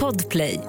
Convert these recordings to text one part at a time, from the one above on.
Podplay.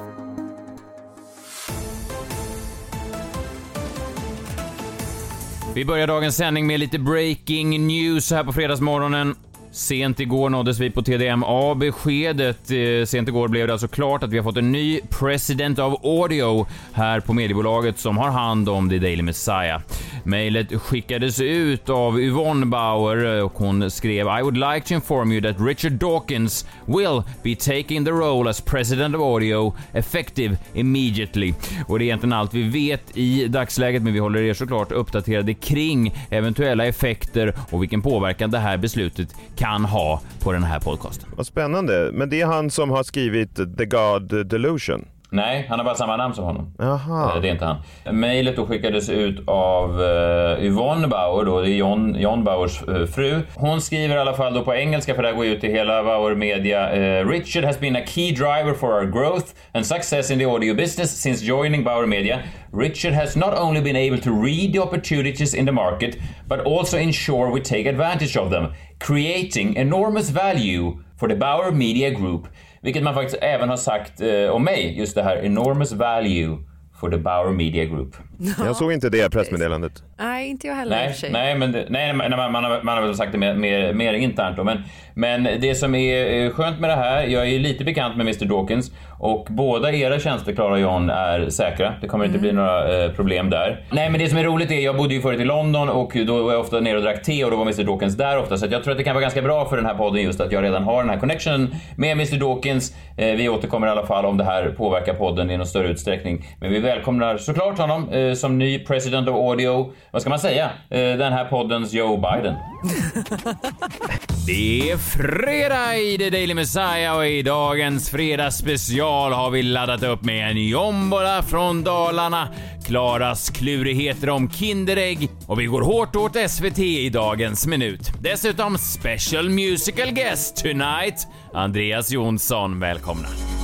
Vi börjar dagens sändning med lite breaking news här på fredagsmorgonen. Sent igår nåddes vi på TDMA beskedet. Eh, sent igår blev det alltså klart att vi har fått en ny President of Audio här på mediebolaget som har hand om The Daily Messiah. Mejlet skickades ut av Yvonne Bauer och hon skrev I would like to inform you that Richard Dawkins will be taking the role as President of Audio effective immediately. Och det är egentligen allt vi vet i dagsläget, men vi håller er såklart uppdaterade kring eventuella effekter och vilken påverkan det här beslutet kan kan ha på den här podcasten. Vad spännande. Men det är han som har skrivit The God Delusion. Nej, han har bara samma namn som honom. Jaha. Eh, Det är inte han. Mejlet då skickades ut av uh, Yvonne Bauer, då, det är John, John Bauers eh, fru. Hon skriver i alla fall då på engelska, för det här går ut till hela Bauer Media. eh, Richard has been a key driver for our growth and success in the audio business since joining Bauer Media. Richard has not only been able to read the opportunities in the market, but also ensure we take advantage of them, creating enormous value for the Bauer Media Group. Vilket man faktiskt även har sagt eh, om mig, just det här enormous value for the Bauer Media Group. Jag såg inte det pressmeddelandet. Nej, inte jag heller Nej, nej, men det, nej, man, man, har, man har väl sagt det mer, mer, mer internt då. Men, men det som är eh, skönt med det här, jag är ju lite bekant med Mr Dawkins och båda era tjänster, Klara och John, är säkra. Det kommer inte bli några eh, problem där. Nej, men det som är roligt är, jag bodde ju förut i London och då var jag ofta nere och drack te och då var Mr Dawkins där ofta. Så jag tror att det kan vara ganska bra för den här podden just att jag redan har den här connectionen med Mr Dawkins. Eh, vi återkommer i alla fall om det här påverkar podden i någon större utsträckning. Men vi välkomnar såklart honom som ny president of audio. Vad ska man säga? Den här poddens Joe Biden. Det är fredag i The Daily Messiah och i dagens fredagsspecial har vi laddat upp med en jombola från Dalarna, Klaras klurigheter om Kinderägg och vi går hårt åt SVT i dagens minut. Dessutom special musical guest tonight, Andreas Jonsson. Välkomna!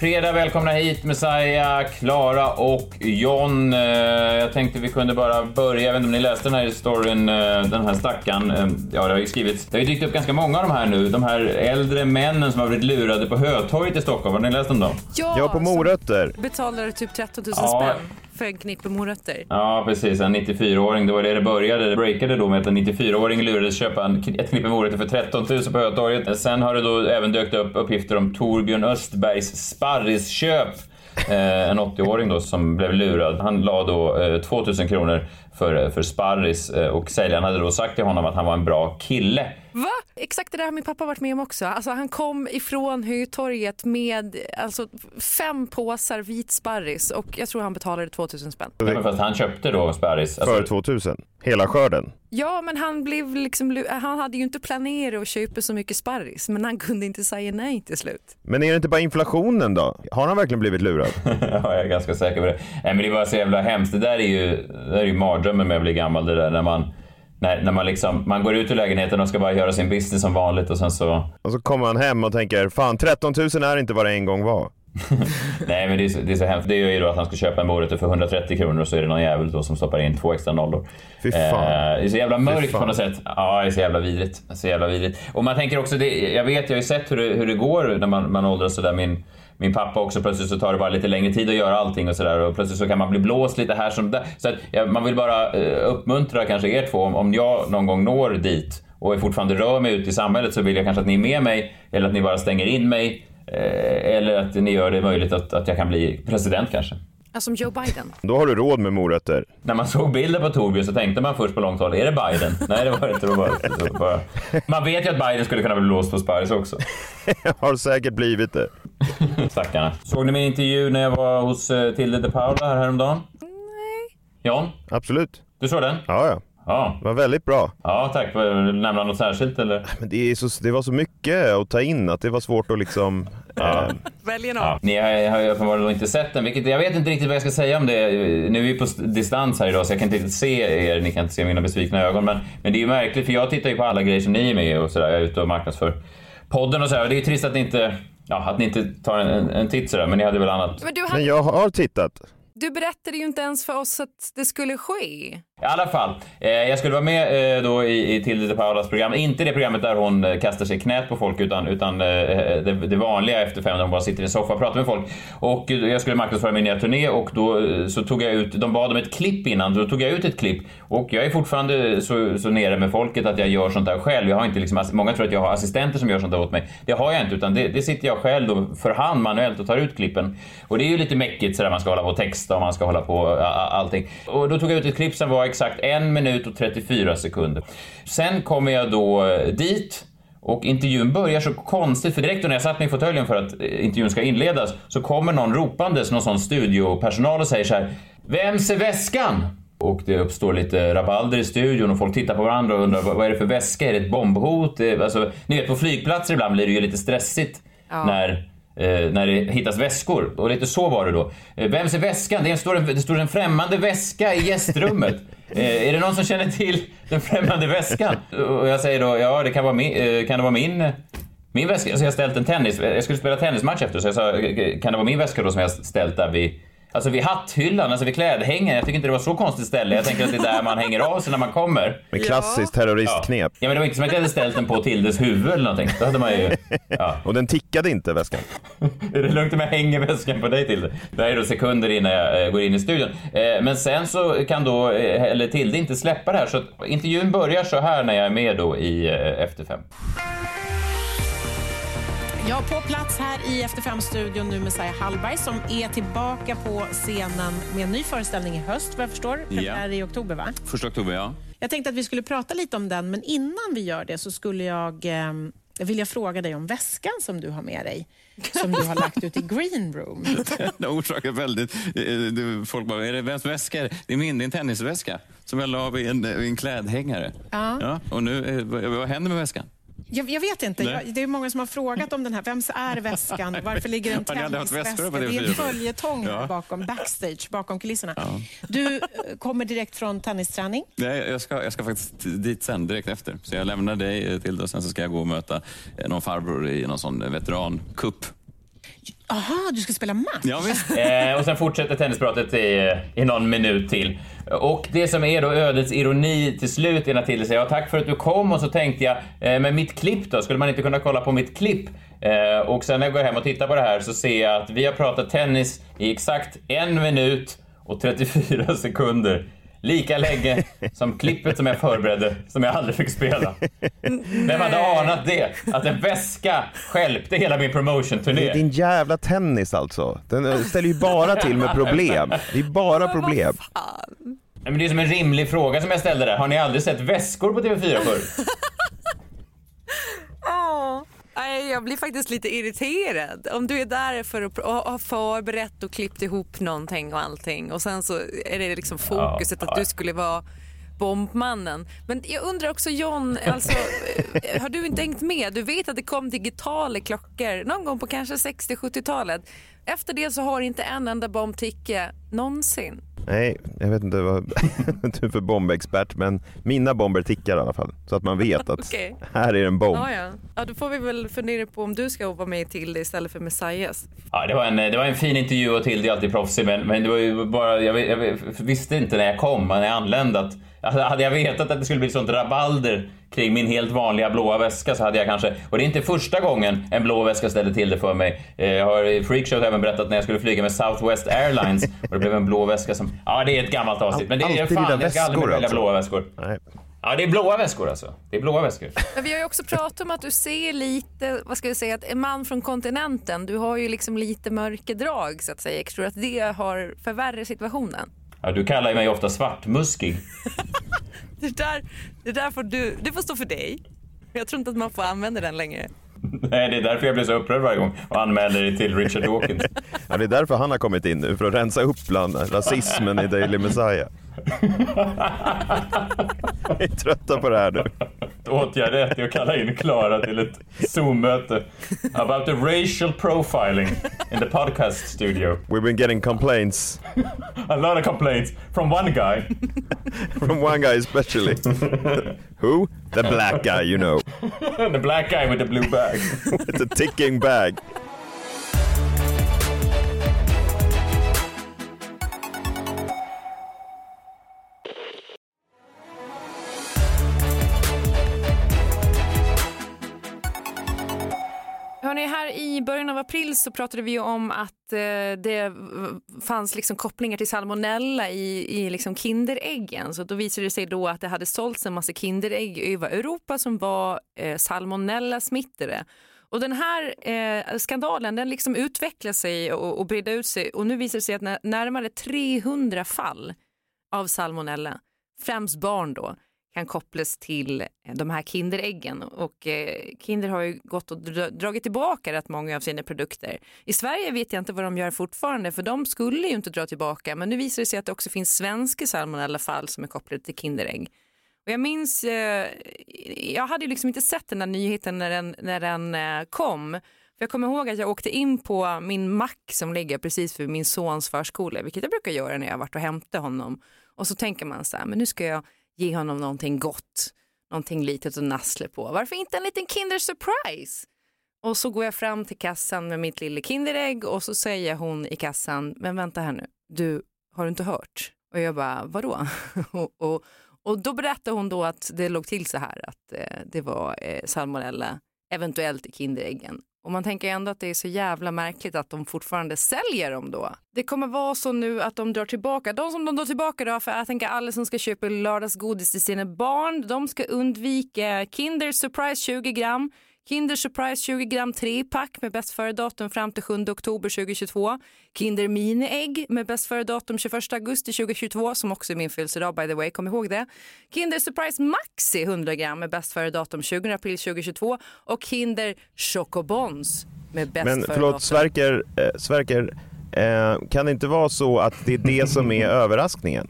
Fredag, välkomna hit Messiah, Klara och John. Eh, Jag tänkte vi kunde bara börja, jag vet inte om ni läste den här storyn, eh, den här stackaren. Eh, Ja, det har ju skrivits, det har ju dykt upp ganska många av de här nu. De här äldre männen som har blivit lurade på Hötorget i Stockholm. Har ni läst om dem? Ja, på morötter. Betalade typ 13 000 Ja. spänn för en knippe morötter. Ja, precis. En 94-åring. Det var det det började. Det breakade då med att en 94-åring lurades köpa en, ett knippe morötter för 13 000 på Hötorget. Sen har det då även dökt upp uppgifter om Torbjörn Östbergs sparrisköp. Eh, en 80-åring då som blev lurad. Han la då eh, 2 000 kronor för, för sparris eh, och säljaren hade då sagt till honom att han var en bra kille. Va? Exakt det där har min pappa varit med om också. Alltså, han kom ifrån Hötorget med alltså, fem påsar vit sparris och jag tror han betalade 2000 spänn. Men fast han köpte då sparris. Alltså, För 2000. Hela skörden. Ja, men han blev liksom, han hade ju inte planerat att köpa så mycket sparris, men han kunde inte säga nej till slut. Men är det inte bara inflationen då? Har han verkligen blivit lurad? ja, jag är ganska säker på det. Nej, men det bara så jävla hemskt. Det där är ju, det där är ju mardrömmen med att bli gammal. Det där när man, när, när man liksom, man går ut ur lägenheten och ska bara göra sin business som vanligt och sen så... Och så kommer han hem och tänker, fan 13 000 är inte vad det en gång var. Nej, men det är, så, det är så hemskt. Det är ju då att han ska köpa en morötter för 130 kronor och så är det någon jävel då som stoppar in två extra nollor. Fy fan. Eh, det är så jävla mörkt på något sätt. Ja, det är så jävla vidrigt. Så jävla vidrigt. Och man tänker också, det, jag vet, jag har ju sett hur det, hur det går när man, man åldras sådär. Min, min pappa också, plötsligt så tar det bara lite längre tid att göra allting och sådär och plötsligt så kan man bli blåst lite här som där. Så att, ja, man vill bara eh, uppmuntra kanske er två, om, om jag någon gång når dit och jag fortfarande rör mig ut i samhället så vill jag kanske att ni är med mig eller att ni bara stänger in mig eh, eller att ni gör det möjligt att, att jag kan bli president kanske. Ja, som Joe Biden. Då har du råd med morötter. När man såg bilden på Torbjörn så tänkte man först på långt håll, är det Biden? Nej, det var det inte. Det var bara. Man vet ju att Biden skulle kunna bli låst på sparris också. har säkert blivit det. Stackarna. Såg ni min intervju när jag var hos eh, Tilde de Paula här häromdagen? Nej. John, Absolut. du såg den? Ja, ja. Ja. Det var väldigt bra. Ja, tack. Nämna något särskilt eller? Men det, är så, det var så mycket att ta in att det var svårt att liksom... Ja. Eh, Välj någon. Ja, ni har, har ju uppenbarligen inte sett den, vilket jag vet inte riktigt vad jag ska säga om det. Nu är vi på s- distans här idag så jag kan inte riktigt se er, ni kan inte se mina besvikna ögon. Men, men det är ju märkligt för jag tittar ju på alla grejer som ni är med i och sådär. Jag är ute och marknadsför podden och sådär. Och Det är ju trist att ni inte Ja, att ni inte tar en, en titt sådär, men ni hade väl annat? Men du, Men hade, jag har tittat. du berättade ju inte ens för oss att det skulle ske. I alla fall, eh, jag skulle vara med eh, då i, i Tilde de Paulas program. Inte det programmet där hon eh, kastar sig i knät på folk utan, utan eh, eh det, det vanliga efter fem där hon bara sitter i en soffa och pratar med folk. Och eh, jag skulle marknadsföra min nya turné och då eh, så tog jag ut, de bad om ett klipp innan, då tog jag ut ett klipp. Och jag är fortfarande så, så nere med folket att jag gör sånt där själv. Jag har inte liksom, många tror att jag har assistenter som gör sånt där åt mig. Det har jag inte utan det, det sitter jag själv då för hand manuellt och tar ut klippen. Och det är ju lite mäckigt sådär man ska hålla på och texta och man ska hålla på a- a- allting. Och då tog jag ut ett klipp som var exakt en minut och 34 sekunder. Sen kommer jag då eh, dit och intervjun börjar så konstigt, för direkt när jag satt mig i fåtöljen för att eh, intervjun ska inledas så kommer någon ropandes, någon sån studiopersonal och säger så här Vems är väskan? Och det uppstår lite rabalder i studion och folk tittar på varandra och undrar vad är det för väska? Är det ett bombhot? Eh, Alltså, ni vet på flygplatser ibland blir det ju lite stressigt Ja. när när det hittas väskor. Och lite så var det då. Eh, vems är väskan? Det står en, det står en främmande väska i gästrummet. Eh, är det någon som känner till den främmande väskan? Och jag säger då, ja det kan vara min, eh, kan det vara min min väska, alltså jag har ställt en tennis, jag skulle spela tennismatch efter så jag sa, eh, kan det vara min väska då som jag ställt där vid Alltså vid hatthyllan, alltså vid klädhängaren. Jag tycker inte det var så konstigt ställe. Jag tänker att det är där man hänger av sig när man kommer. Med klassiskt terroristknep. Ja men det var inte som att jag hade ställt den på Tildes huvud eller någonting. Då hade man ju... Ja. Och den tickade inte väskan. Är det lugnt om jag hänger väskan på dig Tilde? Det här är då sekunder innan jag eh, går in i studion. Eh, men sen så kan då, eh, eller Tilde inte släppa det här så intervjun börjar så här när jag är med då i Efter fem. Ja, på plats här i Efter fem-studion nu Messiah Hallberg som är tillbaka på scenen med en ny föreställning i höst vad jag förstår. Premiär i oktober va? Första oktober, ja. Jag tänkte att vi skulle prata lite om den, men innan vi gör det så skulle jag eh, vilja fråga dig om väskan som du har med dig. Som du har lagt ut i green room. Det orsakar väldigt... eh, Folk bara, är det vems väska det? Är min, det är en tennisväska som jag la vid en, vid en klädhängare. Ja. och nu, eh, vad, vad händer med väskan? Jag, jag vet inte. Jag, det är många som har frågat om den här. Vems är väskan? Varför ligger en tennisväska? Det är en TV4? följetong Ja. bakom, backstage, bakom kulisserna. Du eh, kommer direkt från tennisträning. Nej, jag, ska, jag ska faktiskt dit sen, direkt efter. Så jag lämnar dig eh, till det och sen så ska jag gå och möta eh, någon farbror i någon sån veterancup. Aha, du ska spela match? Ja, visst. Eh, och sen fortsätter tennispratet i, i någon minut till. Och det som är då ödets ironi till slut är när säger ja, tack för att du kom och så tänkte jag, eh, men mitt klipp då? Skulle man inte kunna kolla på mitt klipp? Eh, och sen när jag går hem och tittar på det här så ser jag att vi har pratat tennis i exakt en minut och 34 sekunder. Lika länge som klippet som jag förberedde, som jag aldrig fick spela. Vem hade anat det? Att en väska stjälpte hela min promotion-turné. Din jävla tennis alltså. Den ställer ju bara till med problem. Det är bara problem. Nej, Men det är som en rimlig fråga som jag ställde där. Har ni aldrig sett väskor på TV4 förr? Ja. Jag blir faktiskt lite irriterad. Om du är där för att har förberett och klippt ihop någonting och allting och sen så är det liksom fokuset Ja, att du skulle vara bombmannen. Men jag undrar också John, alltså, eh, har du inte hängt med? Du vet att det kom digitala klockor någon gång på kanske 60-70-talet. Efter det så har inte en enda bomb ticka någonsin. Nej, jag vet inte vad du är för bombexpert men mina bomber tickar i alla fall. Så att man vet att Okej. här är en bomb. Ja, ja. ja, då får vi väl fundera på om du ska vara med till det istället för Messias. Ja, det var en, det var en fin intervju och Tilde är alltid proffsig men, men det var ju bara, jag, jag visste inte när jag kom, när jag anlände att hade jag vetat att det skulle bli sånt rabalder kring min helt vanliga blåa väska så hade jag kanske, och det är inte första gången en blå väska ställde till det för mig. Eh, Jag har i Freakshow även berättat när jag skulle flyga med Southwest Airlines och det blev en blå väska som, ja det är ett gammalt avsnitt men det är Alltid fan, jag ska aldrig mer välja alltså. blåa väskor. Nej. Ja det är blåa väskor alltså. Det är blåa väskor. Men vi har ju också pratat om att du ser lite, vad ska vi säga, att en man från kontinenten, du har ju liksom lite mörkerdrag så att säga. Jag tror att det har förvärrat situationen. Ja, du kallar mig ofta svartmuskig. Det där, det där får du, det får stå för dig. Jag tror inte att man får använda den längre. Nej, det är därför jag blir så upprörd varje gång och anmäler dig till Richard Dawkins. Ja, det är därför han har kommit in nu, för att rensa upp bland rasismen i Daily Messiah. Vi är trötta på det här nu. Åtgärd ett är att kalla in Klara till ett Zoom-möte about the racial profiling in the podcast studio. We've been getting complaints A lot of complaints from one guy. from one guy especially. Who? The black guy, you know. the black guy with the blue bag. With the ticking bag. April så pratade vi ju om att eh, det fanns liksom kopplingar till salmonella i, i liksom Kinderäggen. Så då visade det sig då att det hade sålts en massa Kinderägg över Europa som var eh, salmonella-smittade. Och den här eh, skandalen den liksom utvecklade sig och, och bredde ut sig och nu visar det sig att när, närmare 300 fall av salmonella, främst barn då, kan kopplas till eh, de här Kinderäggen. Och eh, Kinder har ju gått och dragit tillbaka rätt många av sina produkter. I Sverige vet jag inte vad de gör fortfarande för de skulle ju inte dra tillbaka men nu visar det sig att det också finns svenska salmonellafall som är kopplade till Kinderägg. Och jag minns, eh, jag hade ju liksom inte sett den där nyheten när den, när den kom. För jag kommer ihåg att jag åkte in på min mack som ligger precis vid min sons förskola, vilket jag brukar göra när jag har varit och hämtat honom. Och så tänker man så här, men nu ska jag ge honom någonting gott, någonting litet att nassla på. Varför inte en liten Kinder Surprise? Och så går jag fram till kassan med mitt lilla Kinderägg och så säger hon i kassan, men vänta här nu, du, har du inte hört? Och jag bara, vadå? och, och, och då berättade hon då att det låg till så här att eh, det var eh, salmonella eventuellt i Kinderäggen. Och man tänker ändå att det är så jävla märkligt att de fortfarande säljer dem då. Det kommer vara så nu att de drar tillbaka, de som de drar tillbaka då, för jag tänker alla som ska köpa lördagsgodis till sina barn, de ska undvika Kinder Surprise 20 gram, Kinder Surprise 20 gram 3-pack med bäst före-datum fram till 7 oktober 2022. Kinder Mini-ägg med bäst före-datum 21 augusti 2022 som också är min födelsedag by the way, kom ihåg det. Kinder Surprise Maxi 100 gram med bäst före-datum 20 april 2022 och Kinder Chocobons med bäst Men före-datum. förlåt, Sverker, eh, Sverker eh, kan det inte vara så att det är det som är överraskningen?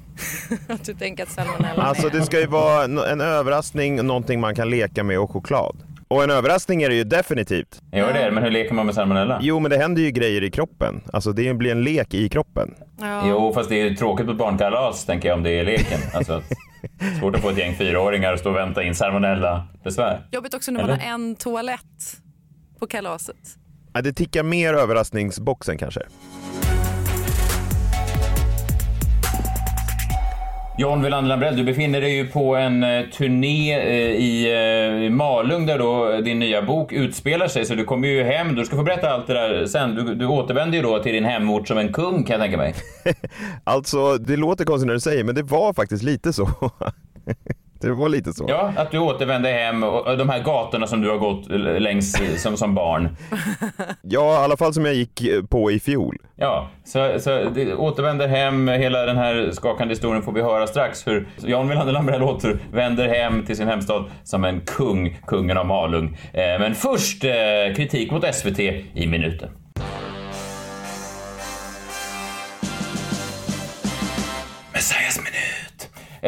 Att du tänker att salmonella Alltså det ska ju vara en överraskning, någonting man kan leka med och choklad. Och en överraskning är det ju definitivt. Gör det, men hur leker man med salmonella? Jo, men det händer ju grejer i kroppen. Alltså det blir en lek i kroppen. Ja. Jo, fast det är tråkigt på ett barnkalas, tänker jag, om det är leken. Alltså, att, svårt att få ett gäng fyraåringar att stå och vänta in salmonella-besvär. Jobbigt också när man har Eller? en toalett på kalaset. Ja, det tickar mer överraskningsboxen kanske. John Wilander Lambrell, du befinner dig ju på en eh, turné eh, eh, i Malung där då din nya bok utspelar sig, så du kommer ju hem. Du ska få berätta allt det där sen. Du, du återvänder ju då till din hemort som en kung kan jag tänka mig. Alltså, det låter konstigt när du säger, men det var faktiskt lite så. det var lite så. Ja, att du återvänder hem och de här gatorna som du har gått längs som, som barn. Ja, i alla fall som jag gick eh, på i fjol. Ja, så, så återvänder hem. Hela den här skakande historien får vi höra strax. Hur Jan Wilander Lambrell återvänder hem till sin hemstad som en kung, kungen av Malung. Eh, men först eh, kritik mot SVT i minuten.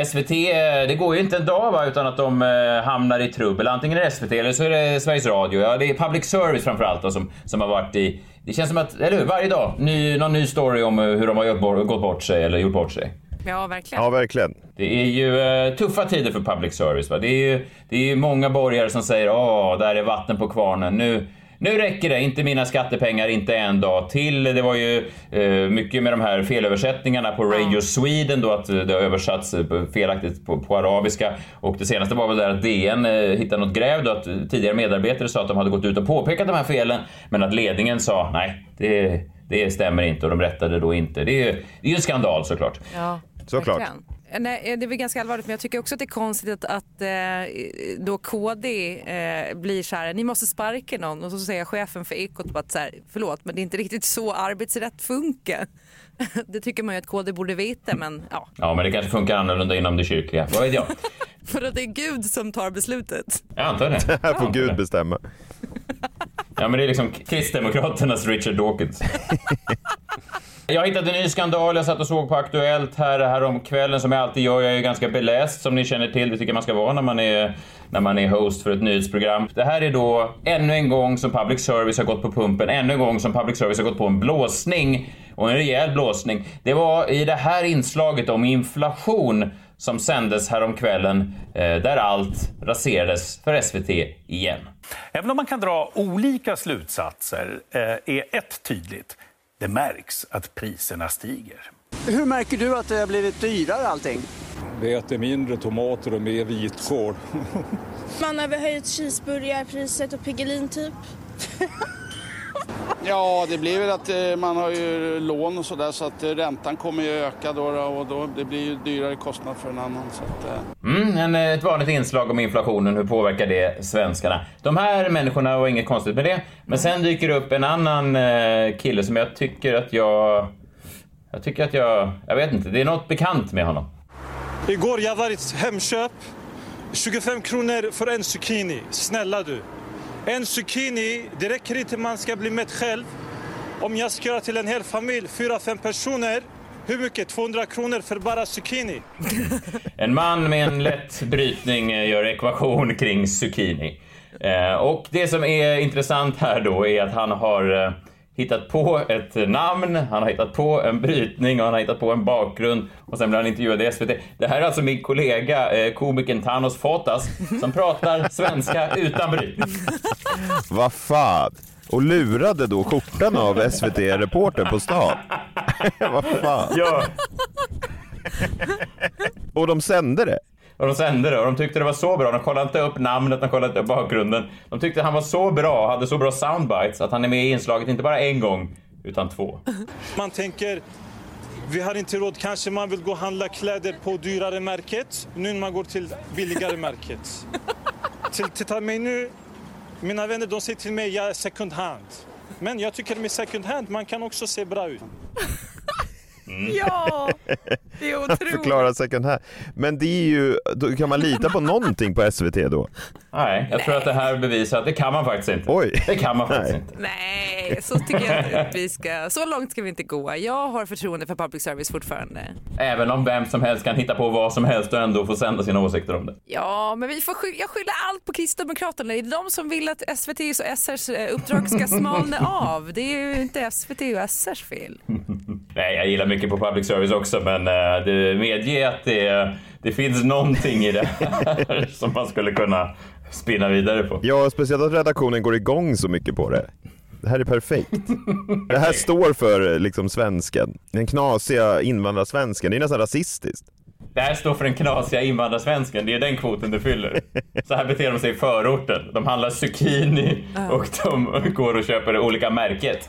SVT, eh, det går ju inte en dag va, utan att de eh, hamnar i trubbel. Antingen är det SVT eller så är det Sveriges Radio. Ja, det är public service framförallt då, som, som har varit i... Det känns som att, eller hur, varje dag, ny, någon ny story om eh, hur de har gjort, bort- gått bort sig eller gjort bort sig. Ja, verkligen. Ja, verkligen. Det är ju eh, tuffa tider för public service. Va? Det är ju det är ju många borgare som säger åh, där är vatten på kvarnen. Nu, nu räcker det, inte mina skattepengar, inte en dag till. Det var ju eh, mycket med de här felöversättningarna på Radio Sweden då, att det har översatts eh, felaktigt på, på arabiska. Och det senaste var väl där att DN eh, hittade något gräv då, att tidigare medarbetare sa att de hade gått ut och påpekat de här felen, men att ledningen sa nej, det, det stämmer inte och de rättade då inte. Det är ju det är ju en skandal såklart. Ja, Såklart. verkligen. Nej, det är väl ganska allvarligt men jag tycker också att det är konstigt att, att eh, då KD eh, blir så här, ni måste sparka någon och så säger chefen för Ekot att så här, förlåt men det är inte riktigt så arbetsrätt funkar. Det tycker man ju att KD borde veta men ja, Ja, men det kanske funkar annorlunda inom det kyrkliga. Vad vet jag? för att det är Gud som tar beslutet. Jag antar det. Här Jag får Gud det. bestämma. Ja, men det är liksom Kristdemokraternas Richard Dawkins. Jag har hittat en ny skandal. Jag satt och såg på Aktuellt här, här om kvällen som jag alltid gör. Jag är ju ganska beläst som ni känner till. Det tycker jag man ska vara när man är, när man är host för ett nyhetsprogram. Det här är då ännu en gång som public service har gått på pumpen. Ännu en gång som public service har gått på en blåsning. Och en rejäl blåsning. Det var i det här inslaget om inflation som sändes häromkvällen eh, där allt raserades för SVT igen. Även om man kan dra olika slutsatser eh, är ett tydligt. Det märks att priserna stiger. Hur märker du att det har blivit dyrare allting? Vi äter mindre tomater och mer vitkål. Man har väl höjt cheeseburgarpriset och Piggelin typ. Ja, det blir väl att eh, man har ju lån och sådär så att eh, räntan kommer ju öka då, och då det blir ju dyrare kostnad för en annan. Så att, eh. Mm, en, ett vanligt inslag om inflationen, hur påverkar det svenskarna? De här människorna var inget konstigt med det, men sen dyker det upp en annan kille som jag tycker att jag... Jag tycker att jag... Jag vet inte, det är något bekant med honom. Igår jag var i Hemköp. 25 kronor för en zucchini. Snälla du. En zucchini, det räcker inte man ska bli mätt själv. Om jag ska göra till en hel familj, fyra fem personer. Hur mycket? 200 kronor för bara zucchini. En man med en lätt brytning eh, gör ekvation kring zucchini. Eh, och det som är intressant här då är att han har eh, hittat på ett namn, han har hittat på en brytning och han har hittat på en bakgrund och sen blir han intervjuad i SVT. Det här är alltså min kollega eh, komikern Thanos Fotas som pratar svenska utan brytning. Vad fan? Och lurade då skjortan av SVT-reportern på stan? Vad fan? Ja. Och de sände det? Och de sände det och de tyckte det var så bra. De kollade inte upp namnet, de kollade inte upp bakgrunden. De tyckte han var så bra, hade så bra soundbites att han är med i inslaget inte bara en gång, utan två. Man tänker, vi har inte råd. Kanske man vill gå och handla kläder på dyrare märket. Nu när man går till billigare märket. Till, titta mig nu. Mina vänner de säger till mig jag är second hand. Men jag tycker med second hand man kan också se bra ut. Ja, det är otroligt. Förklara second hand. Men det är ju, då kan man lita på någonting på SVT då? Nej, jag tror att det här bevisar att det kan man faktiskt inte. Oj. Det kan man faktiskt Nej. inte. Nej, så tycker jag att vi ska. Så långt ska vi inte gå. Jag har förtroende för public service fortfarande. Även om vem som helst kan hitta på vad som helst och ändå få sända sina åsikter om det. Ja, men vi får sky- jag skyller allt på Kristdemokraterna. Det är de som vill att SVTs och SRs eh, uppdrag ska smalna av. Det är ju inte SVT och SRs fel. Nej, jag gillar mycket på public service också, men uh, det medger att det, det finns någonting i det här som man skulle kunna spinna vidare på. Ja, speciellt att redaktionen går igång så mycket på det. Det här är perfekt. Det här står för liksom svensken. Den knasiga invandrarsvensken. Det är nästan rasistiskt. Det här står för den knasiga invandrarsvensken, det är den kvoten det fyller. Så här beter de sig i förorten. De handlar zucchini och de går och köper olika märket.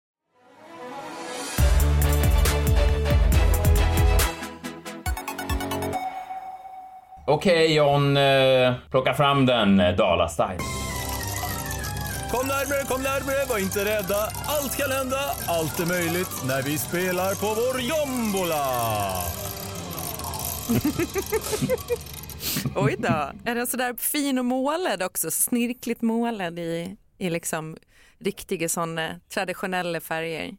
Okej John, eh, plocka fram den eh, Dala-style. Kom närmre, kom närmre, var inte rädda. Allt kan hända, allt är möjligt när vi spelar på vår jombola. Oj då. Är den sådär fin och målad också? Snirkligt målad i, i liksom riktiga sådana traditionella färger?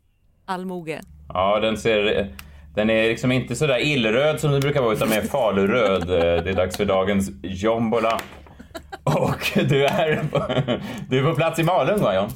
Allmoge. Ja, den ser... Den är liksom inte sådär illröd som det brukar vara utan mer faluröd. Eh, Det är dags för dagens jombola. Och du är på, du är på plats i Malung va John?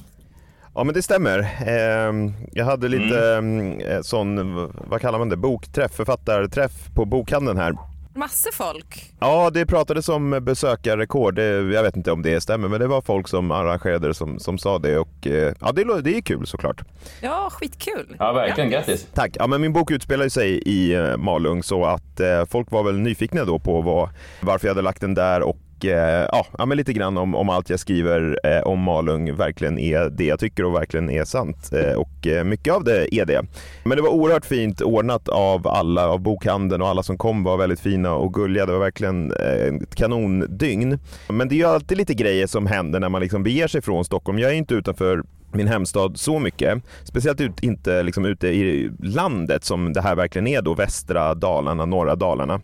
Ja men det stämmer. Ehm, Jag hade lite mm. sån, vad kallar man det, bokträff, författarträff på bokhandeln här. Massor folk. Ja, det pratades om besökarrekord. Jag vet inte om det stämmer, men det var folk som arrangerade som, som sa det och eh, ja, det, det är kul såklart. Ja, skitkul. Ja, verkligen. Grattis. Tack. Ja, men min bok utspelar ju sig i eh, Malung så att eh, folk var väl nyfikna då på vad, varför jag hade lagt den där och eh, ja, men lite grann om, om allt jag skriver eh, om Malung verkligen är det jag tycker och verkligen är sant. Eh, och eh, mycket av det är det. Men det var oerhört fint ordnat av alla, av bokhandeln och alla som kom var väldigt fina och gulliga. Det var verkligen eh, ett kanondygn. Men det är ju alltid lite grejer som händer när man liksom beger sig från Stockholm. Jag är inte utanför min hemstad så mycket. Speciellt ut, inte liksom ute i landet som det här verkligen är då, västra Dalarna, norra Dalarna.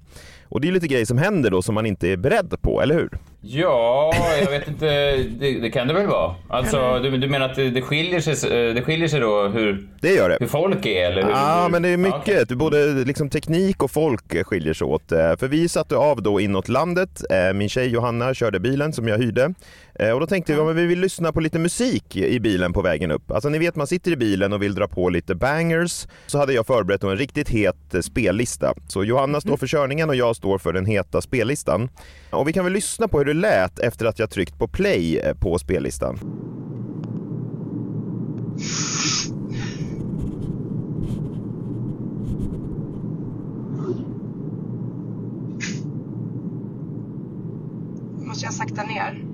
Och det är lite grejer som händer då som man inte är beredd på, eller hur? Ja, jag vet inte. Det, det kan det väl vara? Alltså, du, du menar att det, det, skiljer sig, det skiljer sig då hur, det gör det. hur folk är? Eller hur, Ja, men det är mycket. Ja, Både liksom teknik och folk skiljer sig åt. Eh, För vi satte av då inåt landet. Eh, Min tjej Johanna körde bilen som jag hyrde. Eh, Och då tänkte vi att vi vill lyssna på lite musik i bilen på vägen upp. Alltså ni vet man sitter i bilen och vill dra på lite bangers. Så hade jag förberett en riktigt het eh, spellista. Så Johanna står för körningen och jag står för den heta spellistan. Och vi kan väl lyssna på hur det lät efter att jag tryckt på play eh, på spellistan. Måste jag sakta ner?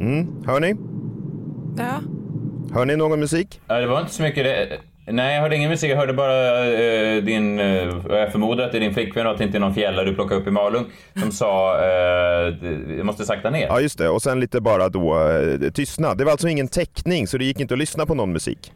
Mm, hör ni? Ja. Hör ni någon musik? Ja, det var inte så mycket det. Nej, jag hörde ingen musik. Jag hörde bara eh, din... Eh, jag förmodar att det är din flickvän och att det inte är någon fjällare du plockade upp i Malung som sa eh, jag måste sakta ner. Ja just det, och sen lite bara då eh, tystnad. Det var alltså ingen täckning så det gick inte att lyssna på någon musik.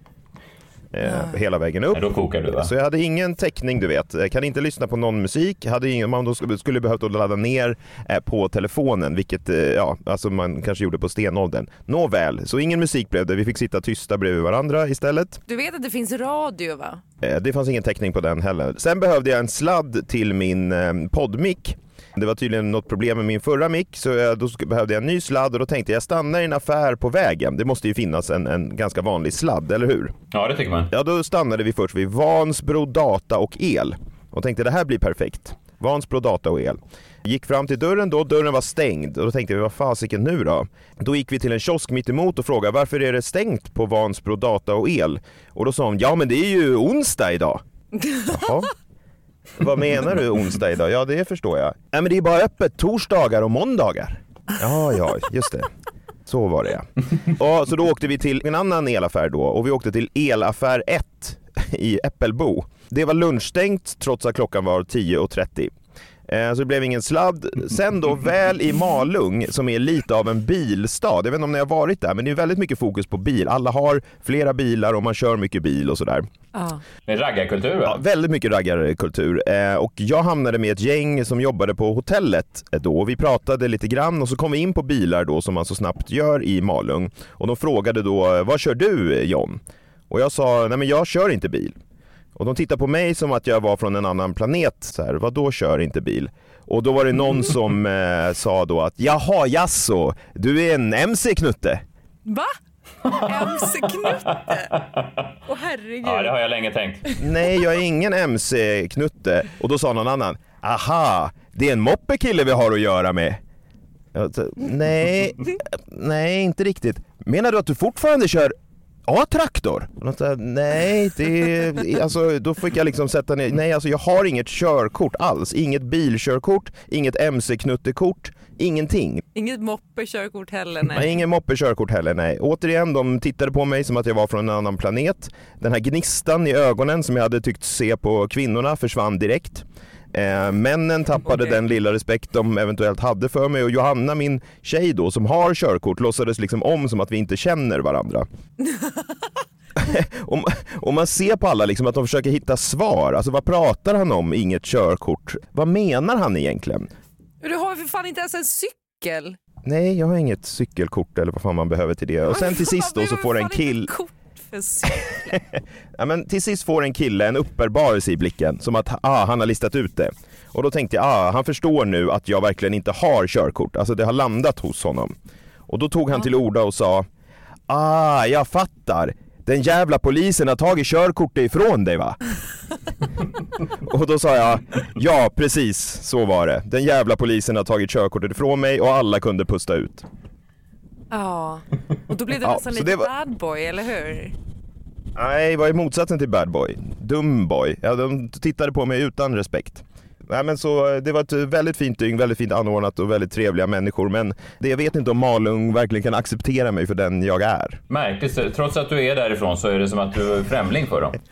Eh, hela vägen upp. Ja, då kokar du va? Så jag hade ingen täckning du vet. Jag kan inte lyssna på någon musik. Hade ingen, man då skulle, skulle behövt ladda ner eh, på telefonen, vilket eh, ja, alltså man kanske gjorde på stenåldern. Nåväl, så ingen musik blev det. Vi fick sitta tysta bredvid varandra istället. Du vet att det finns radio va? Eh, Det fanns ingen täckning på den heller. Sen behövde jag en sladd till min eh, poddmick. Det var tydligen något problem med min förra mick så jag, då behövde jag en ny sladd och då tänkte jag stanna i en affär på vägen. Det måste ju finnas en, en ganska vanlig sladd, eller hur? Ja, det tycker man. Ja, då stannade vi först vid Vansbro Data och El och tänkte det här blir perfekt. Vansbro Data och El. Gick fram till dörren då, dörren var stängd och då tänkte vi vad fasiken nu då? Då gick vi till en kiosk mitt emot och frågade varför är det stängt på Vansbro Data och El? Och då sa hon ja men det är ju onsdag idag. Jaha. Vad menar du onsdag idag? Ja det förstår jag. Nej men det är bara öppet torsdagar och måndagar. Ja ja, just det. Så var det ja. Och, så då åkte vi till en annan elaffär då och vi åkte till elaffär 1 i Äppelbo. Det var lunchstängt trots att klockan var 10.30. Eh, Så det blev ingen sladd. Sen då väl i Malung som är lite av en bilstad. Jag vet inte om ni har varit där men det är väldigt mycket fokus på bil. Alla har flera bilar och man kör mycket bil och sådär. Ja. Det är raggarkultur va? Ja, väldigt mycket raggarkultur. Eh, och jag hamnade med ett gäng som jobbade på hotellet då. Vi pratade lite grann och så kom vi in på bilar då som man så snabbt gör i Malung. Och de frågade då, vad kör du John? Och jag sa, nej men jag kör inte bil. Och de tittade på mig som att jag var från en annan planet. Så här, vad då kör inte bil? Och då var det någon som eh, sa då att, jaha jaså, du är en MC-knutte? Va? MC-knutte? Åh herregud. Ja, det har jag länge tänkt. Nej, jag är ingen MC-knutte. Och då sa någon annan, aha, det är en moppekille vi har att göra med. Jag sa, nej, nej inte riktigt. Menar du att du fortfarande kör Och de sa, Nej, det, alltså, då fick jag liksom sätta ner, nej alltså jag har inget körkort alls. Inget bilkörkort, inget MC-knuttekort, ingenting. Inget moppe-körkort heller nej. Nej, ingen moppe-körkort heller, nej. Återigen, de tittade på mig som att jag var från en annan planet. Den här gnistan i ögonen som jag hade tyckt se på kvinnorna försvann direkt. Eh, männen tappade Okej. den lilla respekt de eventuellt hade för mig och Johanna, min tjej då, som har körkort, låtsades liksom om som att vi inte känner varandra. och, och man ser på alla liksom att de försöker hitta svar. Alltså vad pratar han om, inget körkort? Vad menar han egentligen? Du har för fan inte ens en cykel. Nej, jag har inget cykelkort eller vad fan man behöver till det. Och sen till sist då så får en kill... För cykel. Ja, men till sist får en kille en uppenbarelse i blicken, som att ah, han har listat ut det. Och då tänkte jag, ah, han förstår nu att jag verkligen inte har körkort, alltså det har landat hos honom. Och då tog han till orda och sa, ah, jag fattar. Den jävla polisen har tagit körkortet ifrån dig va? och då sa jag, ja precis så var det. Den jävla polisen har tagit körkortet ifrån mig och alla kunde pusta ut. Ja, och då blev det Ja, nästan lite var- bad boy, eller hur? Nej, vad är motsatsen till bad boy? Dum boy. Ja, de tittade på mig utan respekt. Nej, men så, eh, det var ett väldigt fint dygn, väldigt fint anordnat och väldigt trevliga människor. Men det, jag vet inte om Malung verkligen kan acceptera mig för den jag är. Märkligt, trots att du är därifrån så är det som att du är främling för dem.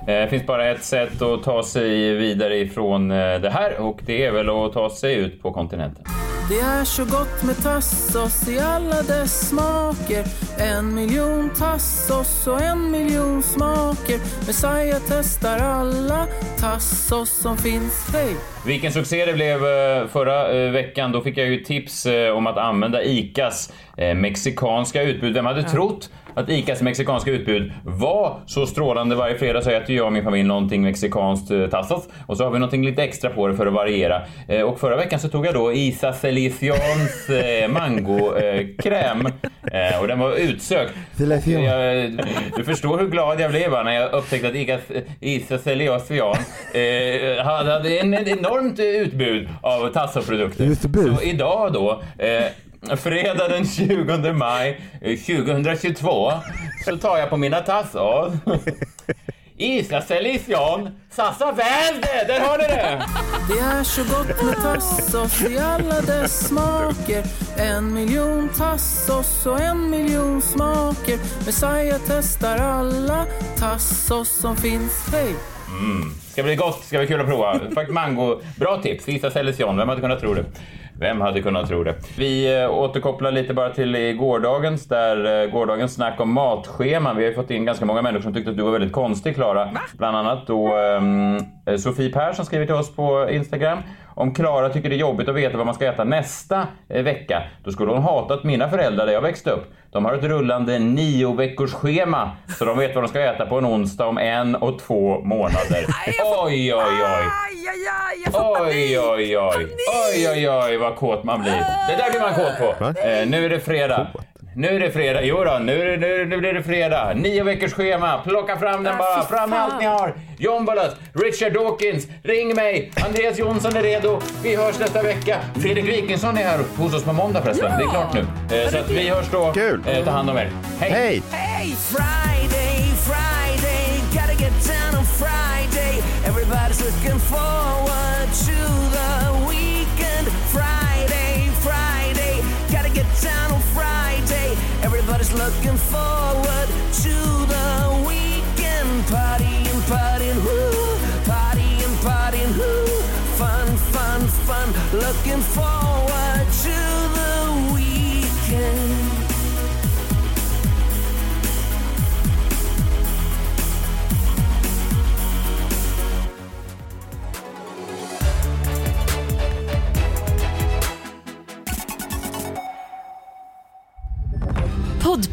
Eh, Det finns bara ett sätt att ta sig vidare ifrån eh, det här och det är väl att ta sig ut på kontinenten. Det är så gott med tassos i alla dess smaker En miljon tassos och en miljon smaker Messiah testar alla tassos som finns, hej! Vilken succé det blev eh, förra eh, veckan. Då fick jag ju tips eh, om att använda ICAs eh, mexikanska utbud. Vem hade trott att ICAs mexikanska utbud var så strålande? Varje fredag så äter jag och min familj någonting mexikanskt eh, tassas och så har vi någonting lite extra på det för att variera. Eh, Och förra veckan så tog jag då Isa Selicions eh, mangokräm eh, och den var utsökt. Jag, du förstår hur glad jag blev när jag upptäckte att Ica, Isa Seliation eh, hade hade en, ett enormt utbud av tassoprodukter. Utbud? Så idag då, fredag den 20 maj eh, 2022, så tar jag på mina tassor. Isa Selition, Sassa Verde, där har ni det! Det är så gott med tassos i alla dess smaker En miljon tassos och en miljon smaker Messiah testar alla tassos som finns, hej! Mm. Ska bli gott, ska bli kul att prova. Faktiskt mango, bra tips. Isa Selition, vem hade kunnat tro det? Vem hade kunnat tro det? Vi eh, återkopplar lite bara till gårdagens, där eh, gårdagens snack om matscheman. Vi har ju fått in ganska många människor som tyckte att du var väldigt konstig, Klara. Bland annat då eh, Sofie Persson skriver till oss på Instagram. Om Klara tycker det är jobbigt att veta vad man ska äta nästa vecka, då skulle hon hatat mina föräldrar där jag växte upp. De har ett rullande nio veckors schema så de vet vad de ska äta på en onsdag om en och två månader. Oj, oj, oj. Oj, oj, oj. Oj, oj, oj, vad kåt man blir. Det där blir man kåt på. Eh, nu är det fredag. Nu är det fredag. Jo då, nu, är det, nu, nu blir det fredag. Nio veckors schema. Plocka fram den bara. Fram med allt ni har. John Ballas, Richard Dawkins, ring mig. Andreas Jonsson är redo. Vi hörs nästa vecka. Fredrik Wikingsson är här hos oss på måndag förresten. Det är klart nu. Eh, så att vi hörs då. Kul. Eh, ta hand om er. Hej. Hej! Hey, Friday, Friday, gotta get down on Friday. Everybody's looking forward to the looking forward to the weekend. Party and party and who, party and party and who, fun, fun, fun, looking forward.